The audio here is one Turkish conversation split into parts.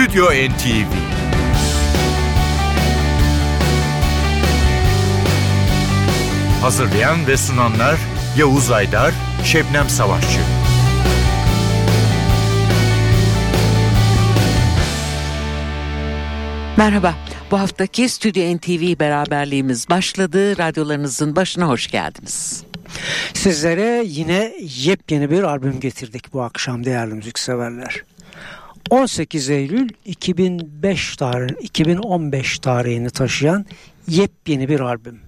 Stüdyo NTV Hazırlayan ve sunanlar Yavuz Aydar, Şebnem Savaşçı. Merhaba. Bu haftaki Stüdyo NTV beraberliğimiz başladı. Radyolarınızın başına hoş geldiniz. Sizlere yine yepyeni bir albüm getirdik bu akşam değerli müzikseverler. 18 Eylül 2005 tarih, 2015 tarihini taşıyan yepyeni bir albüm.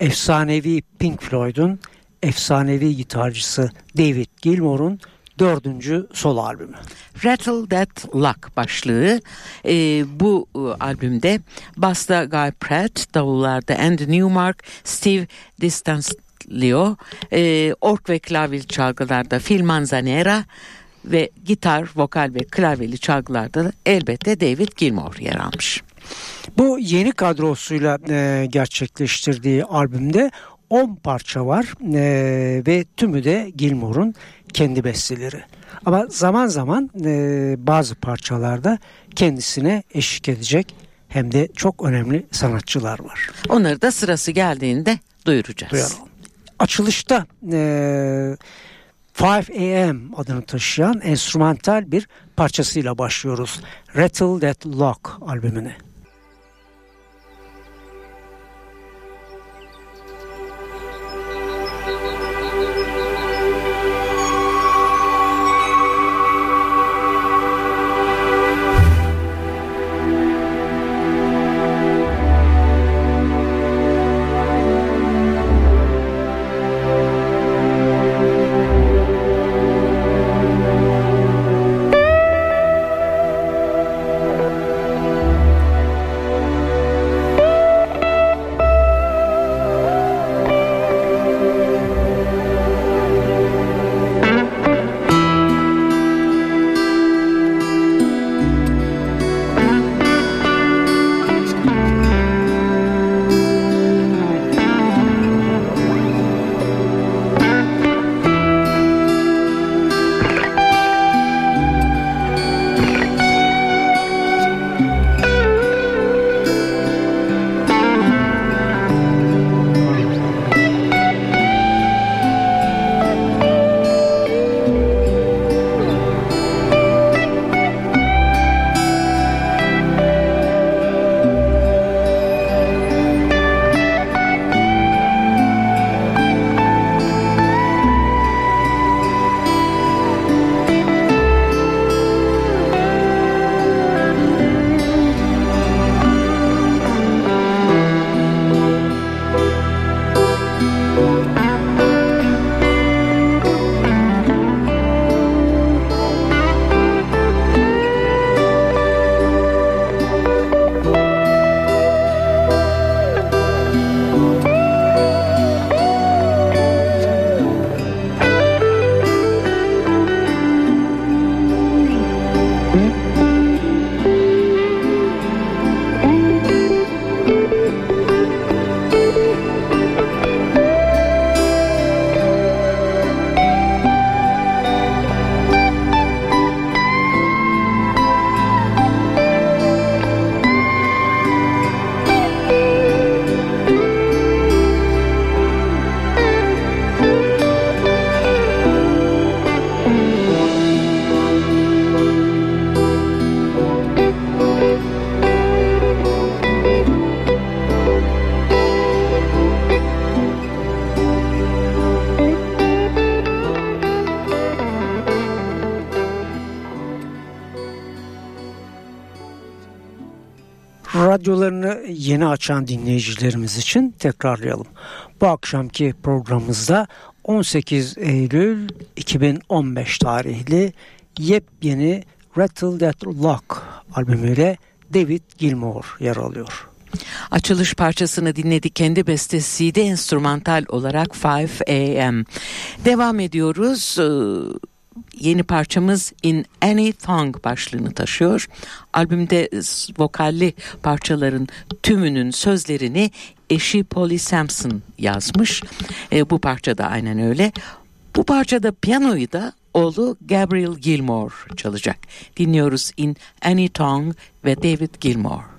Efsanevi Pink Floyd'un efsanevi gitarcısı David Gilmour'un dördüncü solo albümü. Rattle That Luck başlığı e, bu e, albümde basta Guy Pratt, davullarda Andy Newmark, Steve Distanzio, e, ork ve klavyeli çalgılarda Phil Manzanera ve gitar, vokal ve klavyeli çalgılarda da elbette David Gilmour yer almış. Bu yeni kadrosuyla e, gerçekleştirdiği albümde 10 parça var e, ve tümü de Gilmour'un kendi besteleri. Ama zaman zaman e, bazı parçalarda kendisine eşlik edecek hem de çok önemli sanatçılar var. Onları da sırası geldiğinde duyuracağız. Duyalım. Açılışta e, 5 AM adını taşıyan enstrümantal bir parçasıyla başlıyoruz. Rattle That Lock albümüne. Yeni açan dinleyicilerimiz için tekrarlayalım. Bu akşamki programımızda 18 Eylül 2015 tarihli yepyeni Rattle That Lock albümüyle David Gilmour yer alıyor. Açılış parçasını dinledik. Kendi bestesiydi enstrümantal olarak 5 AM. Devam ediyoruz. Yeni parçamız In Any Thong başlığını taşıyor. Albümde vokalli parçaların tümünün sözlerini eşi Polly Sampson yazmış. E, bu parça da aynen öyle. Bu parçada piyanoyu da oğlu Gabriel Gilmore çalacak. Dinliyoruz In Any Tongue ve David Gilmore.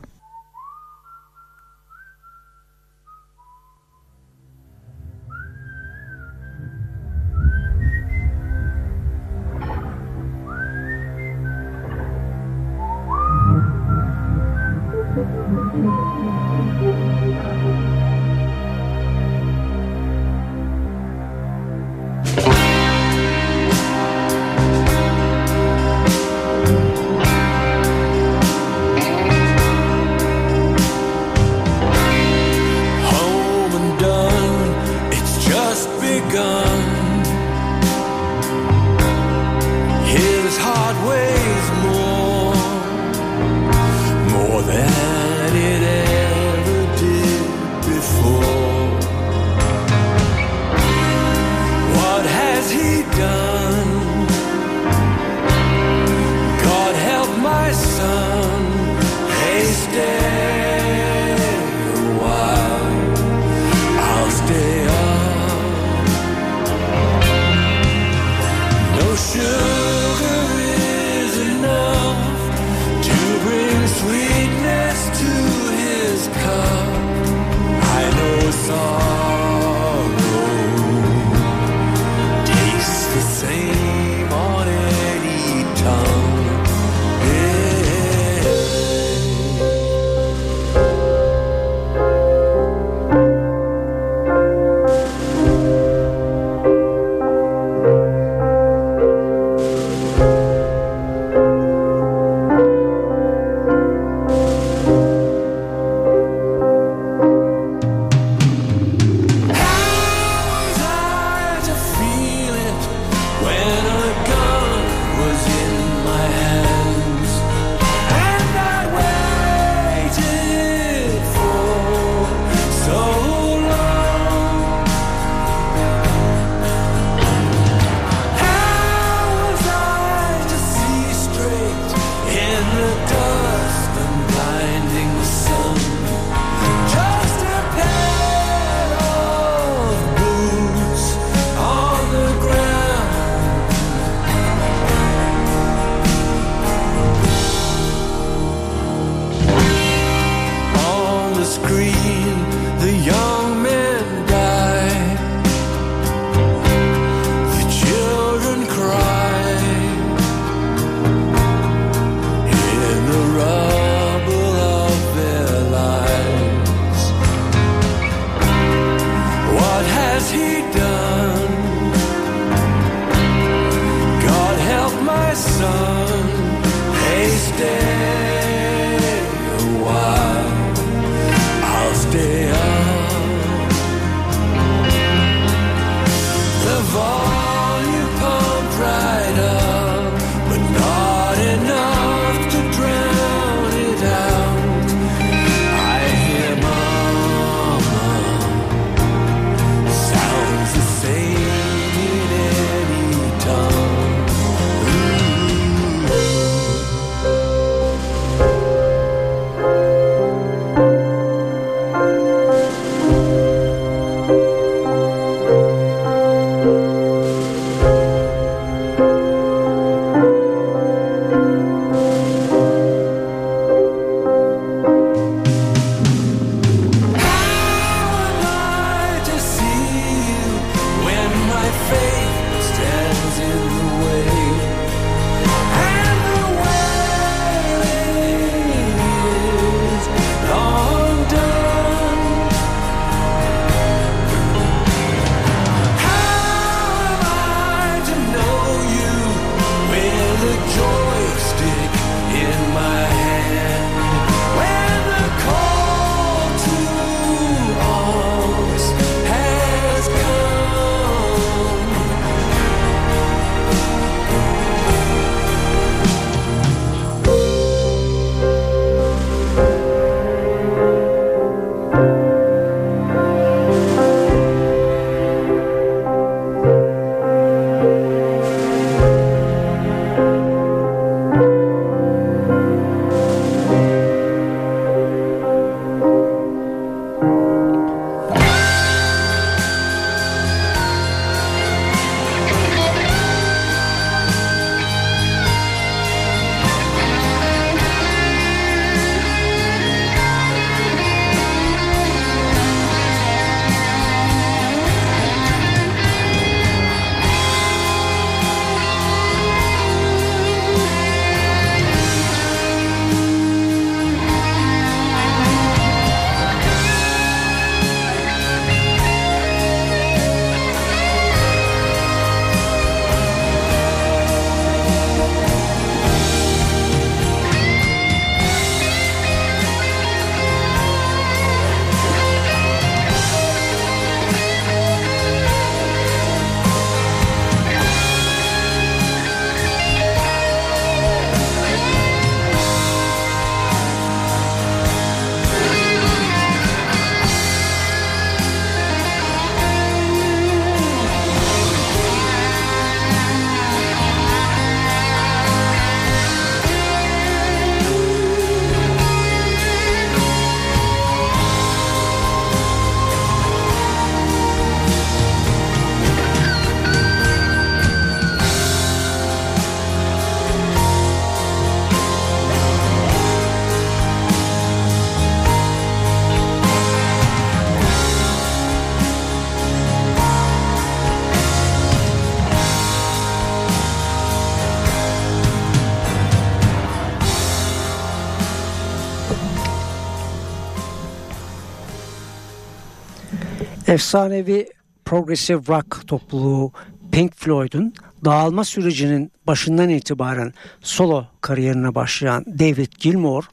Efsanevi progressive rock topluluğu Pink Floyd'un dağılma sürecinin başından itibaren solo kariyerine başlayan David Gilmour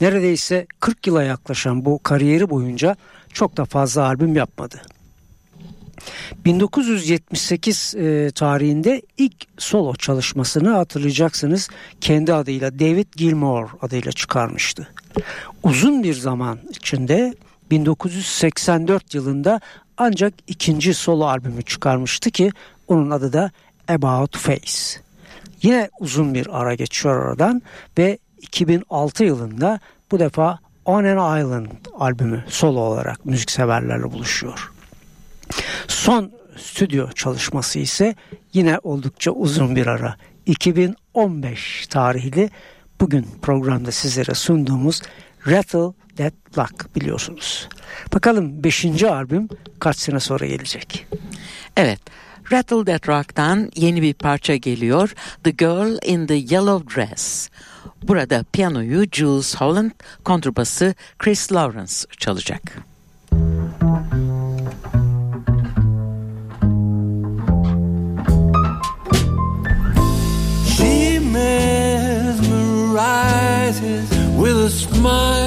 neredeyse 40 yıla yaklaşan bu kariyeri boyunca çok da fazla albüm yapmadı. 1978 e, tarihinde ilk solo çalışmasını hatırlayacaksınız kendi adıyla David Gilmour adıyla çıkarmıştı. Uzun bir zaman içinde 1984 yılında ancak ikinci solo albümü çıkarmıştı ki onun adı da About Face. Yine uzun bir ara geçiyor oradan ve 2006 yılında bu defa On an Island albümü solo olarak müzikseverlerle buluşuyor. Son stüdyo çalışması ise yine oldukça uzun bir ara. 2015 tarihli bugün programda sizlere sunduğumuz Rattle That Luck biliyorsunuz. Bakalım 5. albüm kaç sene sonra gelecek? Evet. Rattle That Rock'tan yeni bir parça geliyor. The Girl in the Yellow Dress. Burada piyanoyu Jules Holland, kontrbası Chris Lawrence çalacak. She mesmerizes with a smile,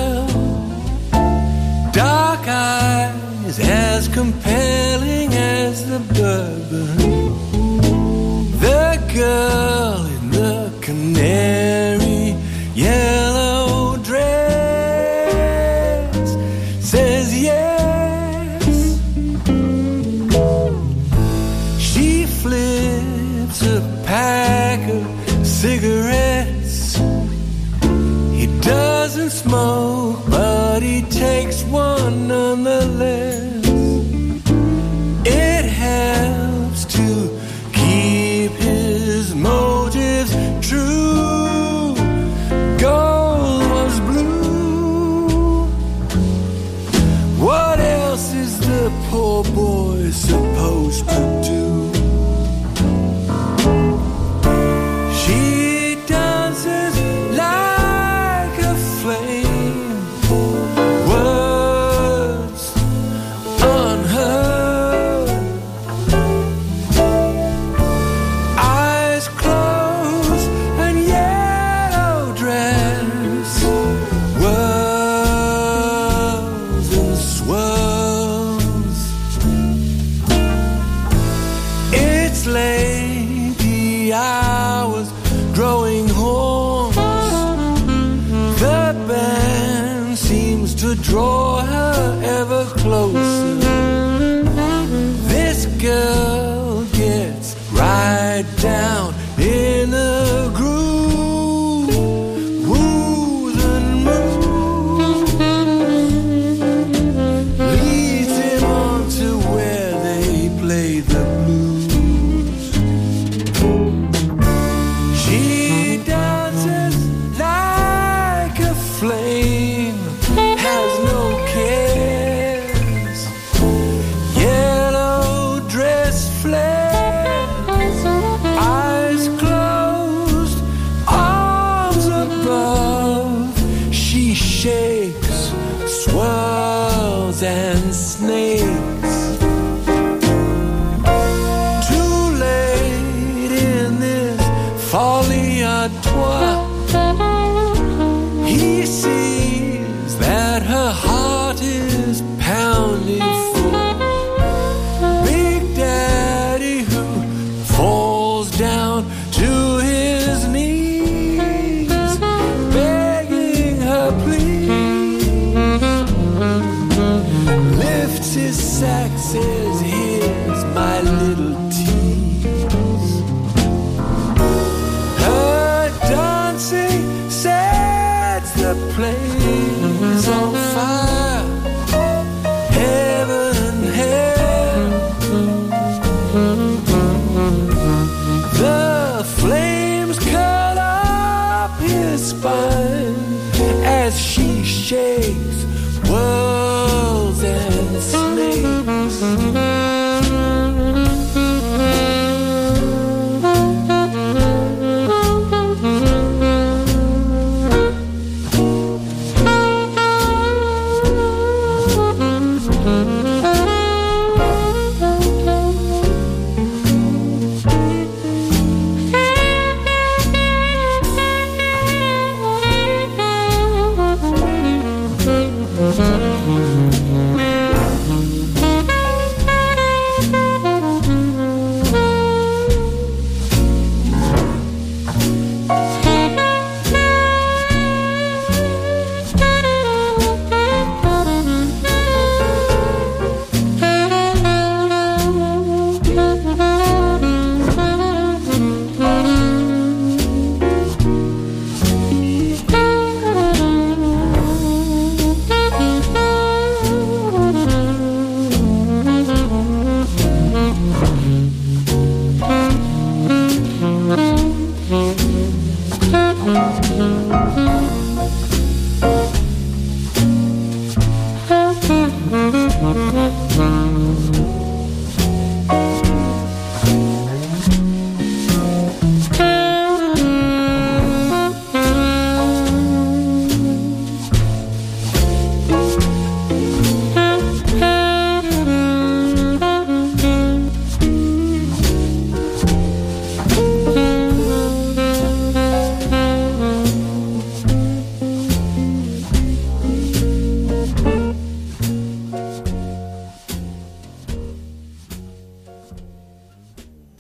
God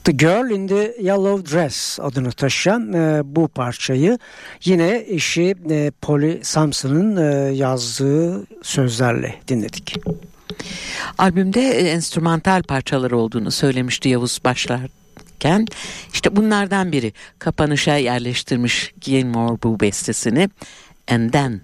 The Girl in the Yellow Dress adını taşıyan e, bu parçayı yine eşi e, Polly Sampson'ın e, yazdığı sözlerle dinledik. Albümde e, enstrümantal parçalar olduğunu söylemişti Yavuz başlarken. İşte bunlardan biri kapanışa yerleştirmiş Gilmore bu bestesini. And Then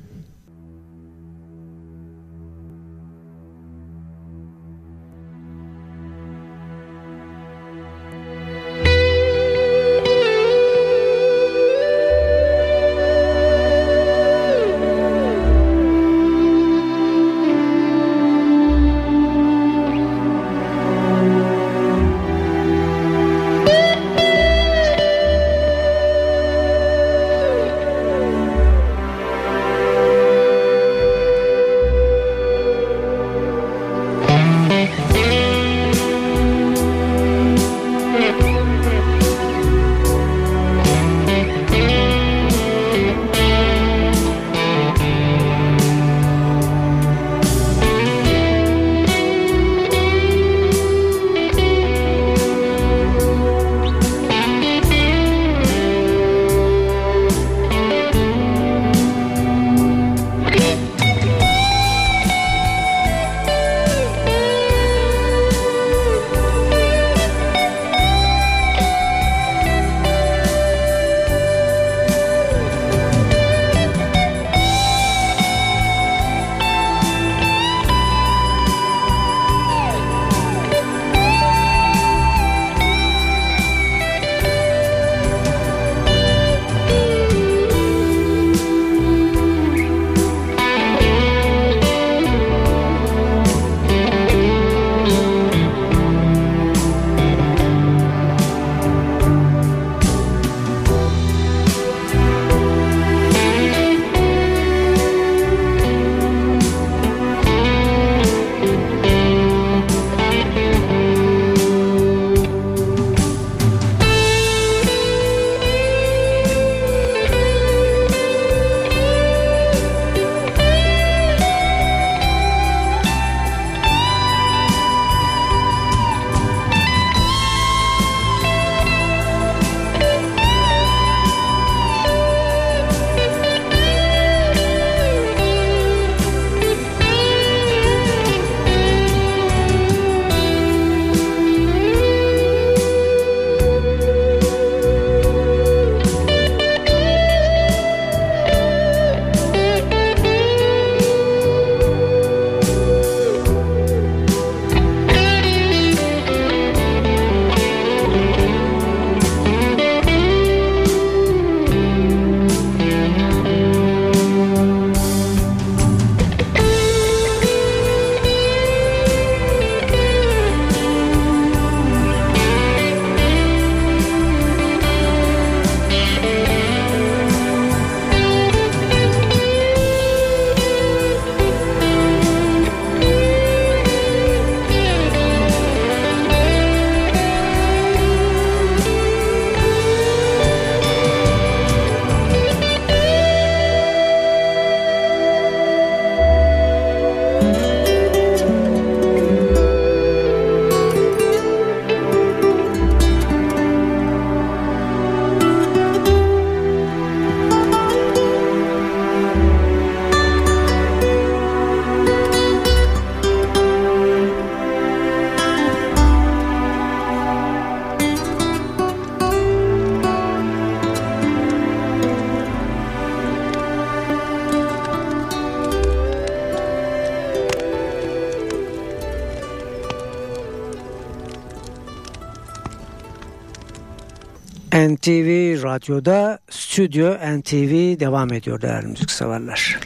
NTV Radyo'da Stüdyo NTV devam ediyor değerli müzikseverler.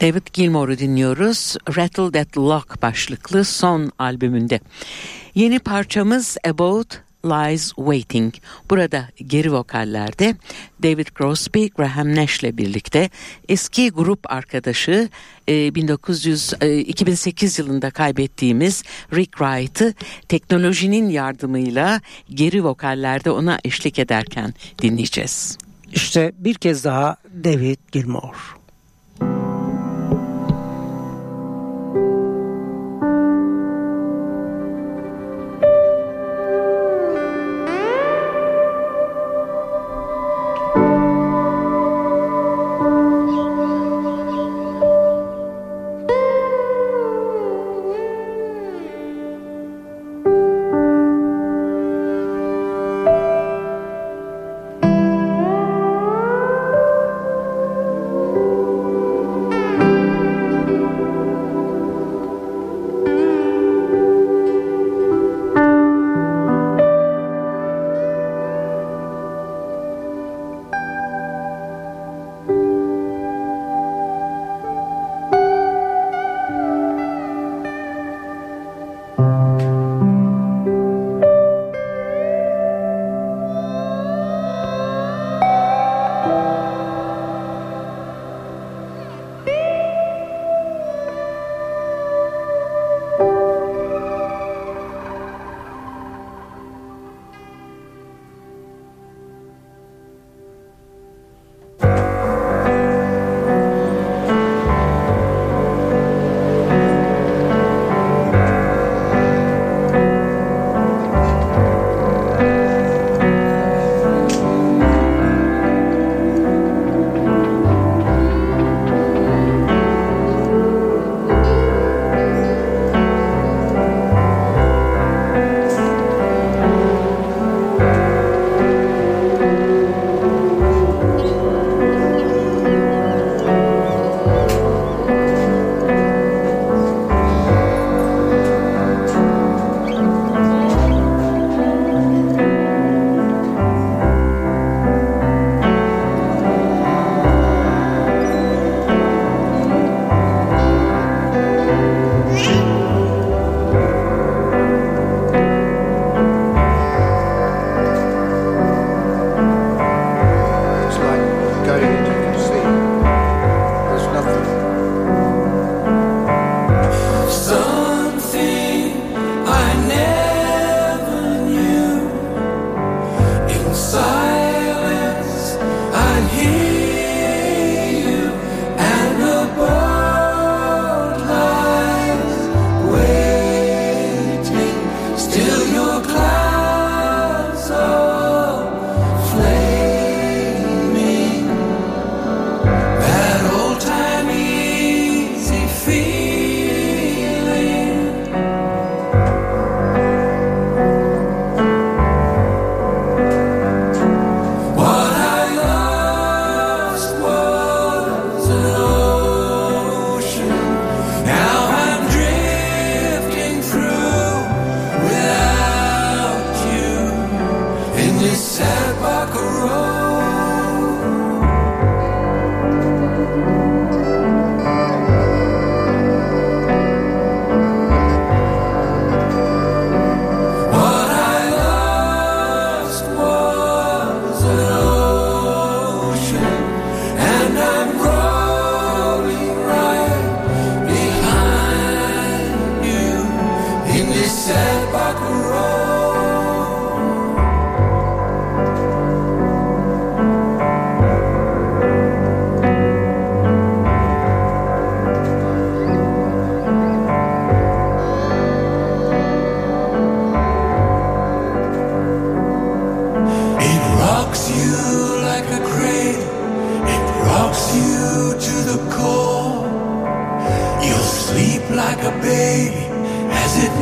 David Gilmour'u dinliyoruz. Rattle That Lock başlıklı son albümünde. Yeni parçamız About Lies Waiting. Burada geri vokallerde David Crosby, Graham Nash ile birlikte eski grup arkadaşı 1900 2008 yılında kaybettiğimiz Rick Wright'ı teknolojinin yardımıyla geri vokallerde ona eşlik ederken dinleyeceğiz. İşte bir kez daha David Gilmour.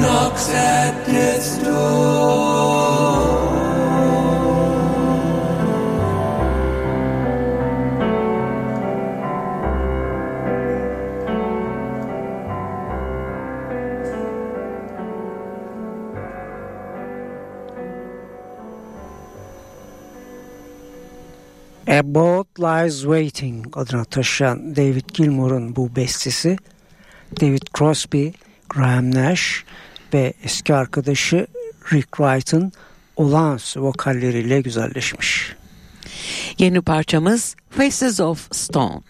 knocks at death's door. A Boat Lies Waiting adına taşıyan David Gilmour'un bu bestesi David Crosby, Graham Nash, ve eski arkadaşı Rick Wright'ın olağanüstü vokalleriyle güzelleşmiş. Yeni parçamız Faces of Stone.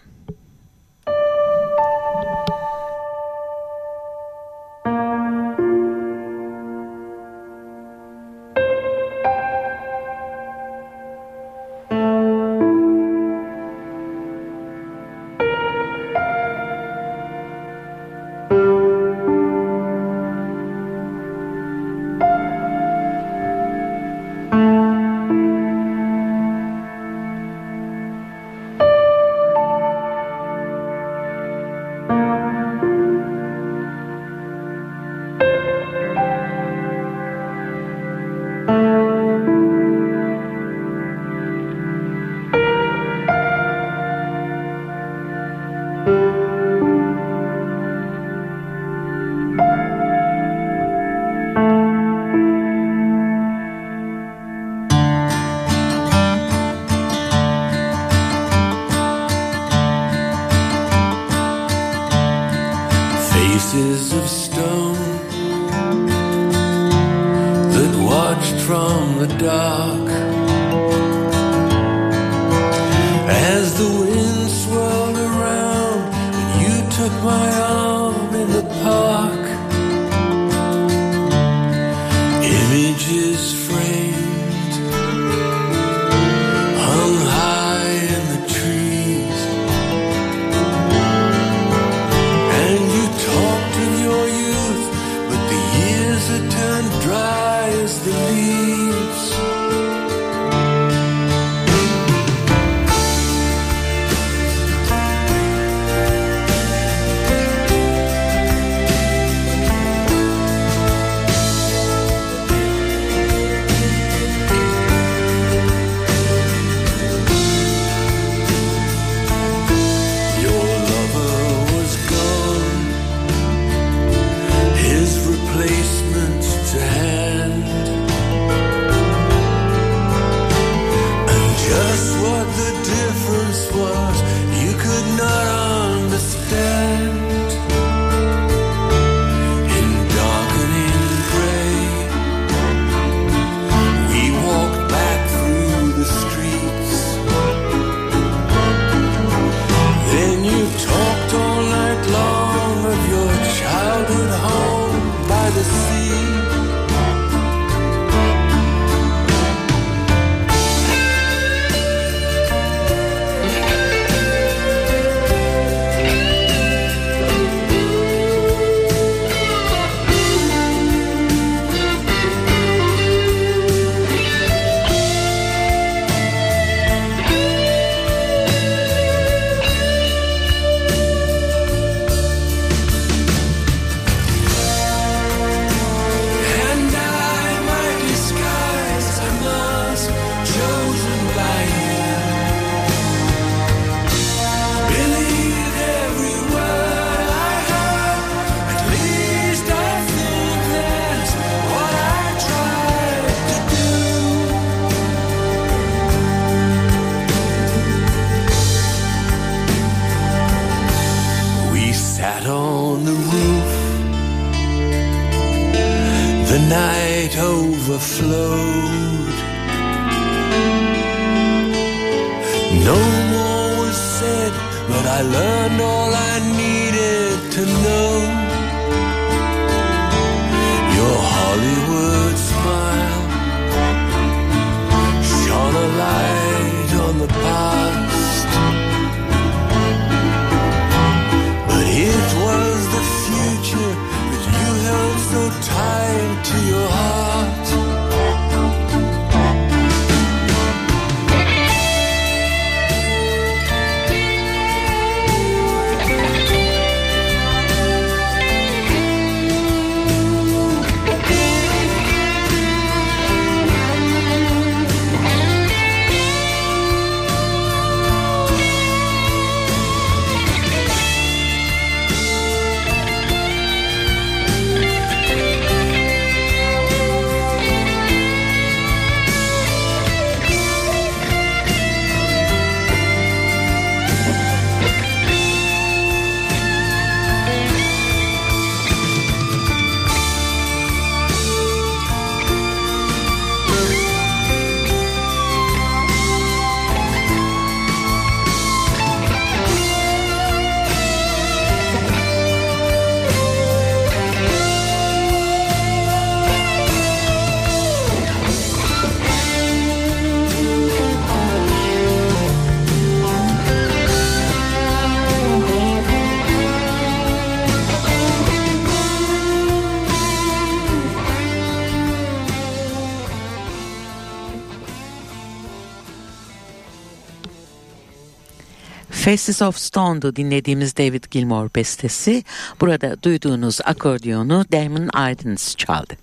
Faces of Stone'du dinlediğimiz David Gilmour bestesi. Burada duyduğunuz akordiyonu Damon Aydens çaldı.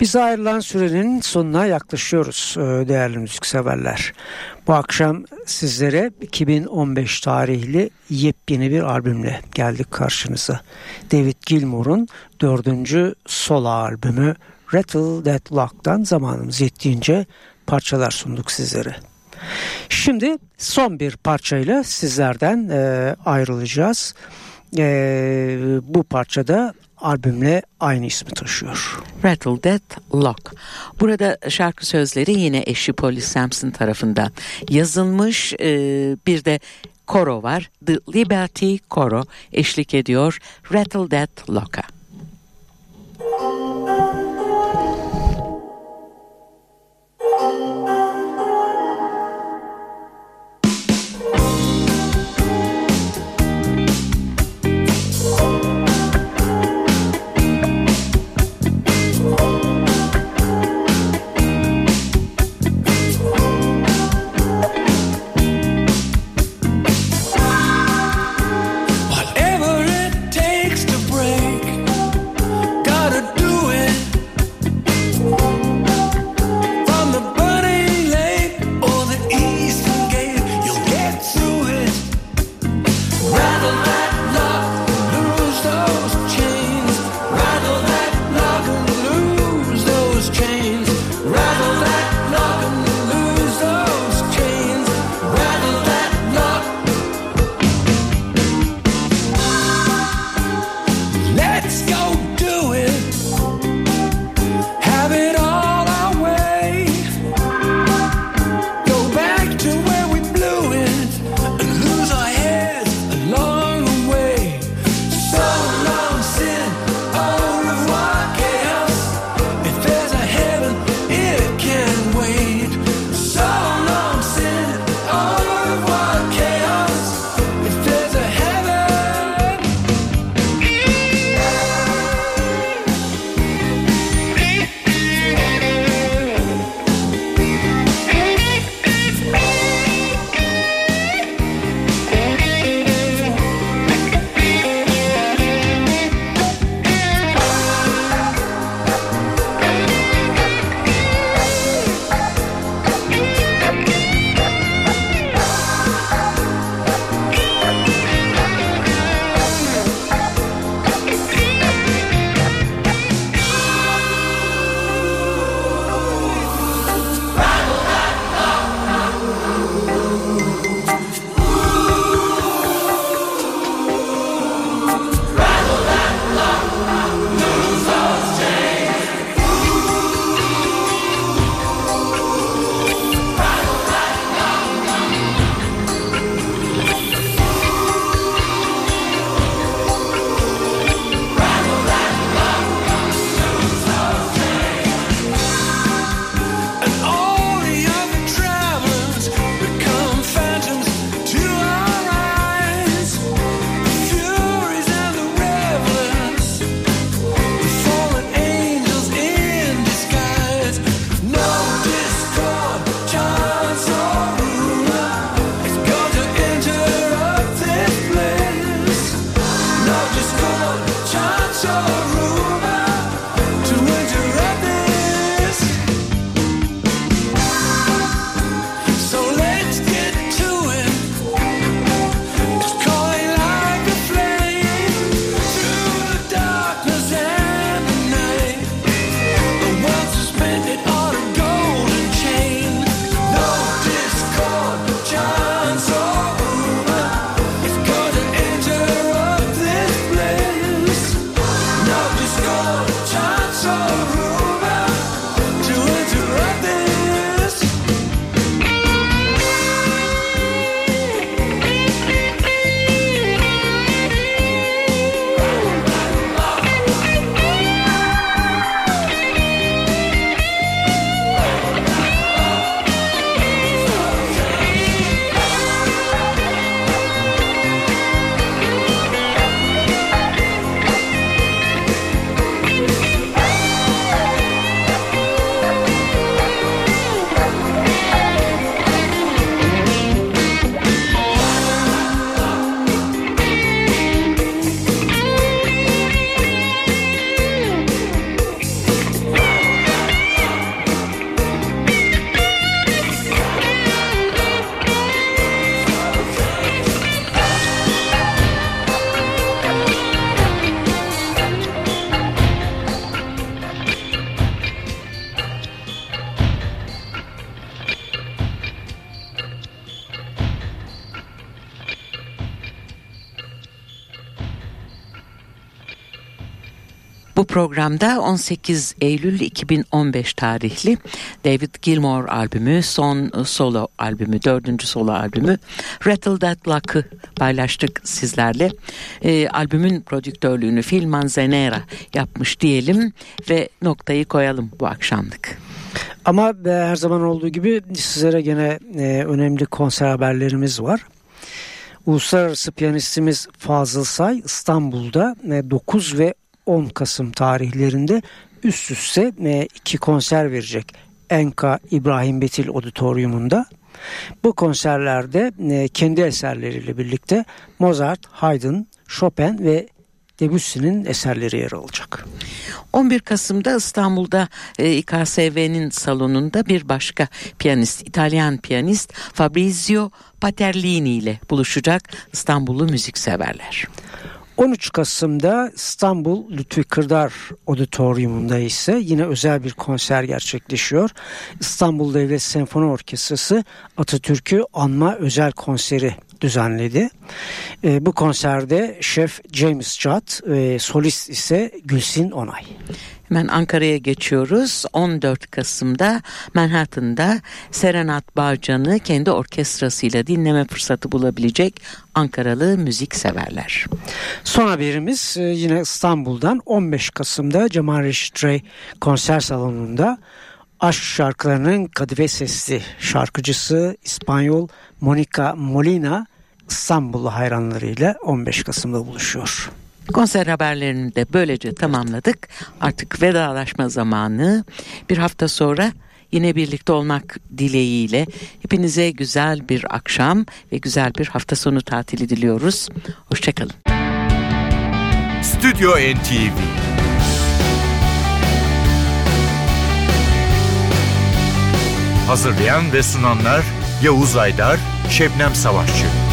Bize ayrılan sürenin sonuna yaklaşıyoruz e, değerli müzikseverler. Bu akşam sizlere 2015 tarihli yepyeni bir albümle geldik karşınıza. David Gilmour'un dördüncü solo albümü Rattle That Lock'tan zamanımız yettiğince parçalar sunduk sizlere. Şimdi son bir parçayla sizlerden e, ayrılacağız. E, bu parçada albümle aynı ismi taşıyor. Rattle That Lock. Burada şarkı sözleri yine eşi Polly Sampson tarafından yazılmış. Ee, bir de koro var. The Liberty Koro eşlik ediyor Rattle That Lock'a. Bu programda 18 Eylül 2015 tarihli David Gilmour albümü, son solo albümü, dördüncü solo albümü Rattle That Luck'ı paylaştık sizlerle. E, albümün prodüktörlüğünü Phil Manzanera yapmış diyelim ve noktayı koyalım bu akşamlık. Ama e, her zaman olduğu gibi sizlere gene e, önemli konser haberlerimiz var. Uluslararası piyanistimiz Fazıl Say İstanbul'da e, 9 ve 10 Kasım tarihlerinde üst üste e, iki konser verecek. Enka İbrahim Betil Auditorium'unda. Bu konserlerde e, kendi eserleriyle birlikte Mozart, Haydn, Chopin ve Debussy'nin eserleri yer alacak. 11 Kasım'da İstanbul'da e, İKSV'nin salonunda bir başka piyanist, İtalyan piyanist Fabrizio Paterlini ile buluşacak İstanbullu müzikseverler. 13 Kasım'da İstanbul Lütfi Kırdar Auditorium'unda ise yine özel bir konser gerçekleşiyor. İstanbul Devlet Senfoni Orkestrası Atatürk'ü anma özel konseri düzenledi. E, bu konserde şef James Judd ve solist ise Gülsin Onay. Hemen Ankara'ya geçiyoruz. 14 Kasım'da Manhattan'da Serenat Bağcan'ı kendi orkestrasıyla dinleme fırsatı bulabilecek Ankaralı müzik severler. Son haberimiz e, yine İstanbul'dan 15 Kasım'da Cemal Reşit Rey konser salonunda aşk şarkılarının kadife sesli şarkıcısı İspanyol Monica Molina İstanbullu hayranlarıyla 15 Kasım'da buluşuyor. Konser haberlerini de böylece tamamladık. Artık vedalaşma zamanı. Bir hafta sonra yine birlikte olmak dileğiyle hepinize güzel bir akşam ve güzel bir hafta sonu tatili diliyoruz. Hoşçakalın. Stüdyo NTV Hazırlayan ve sunanlar Yavuz Aydar, Şebnem Savaşçı.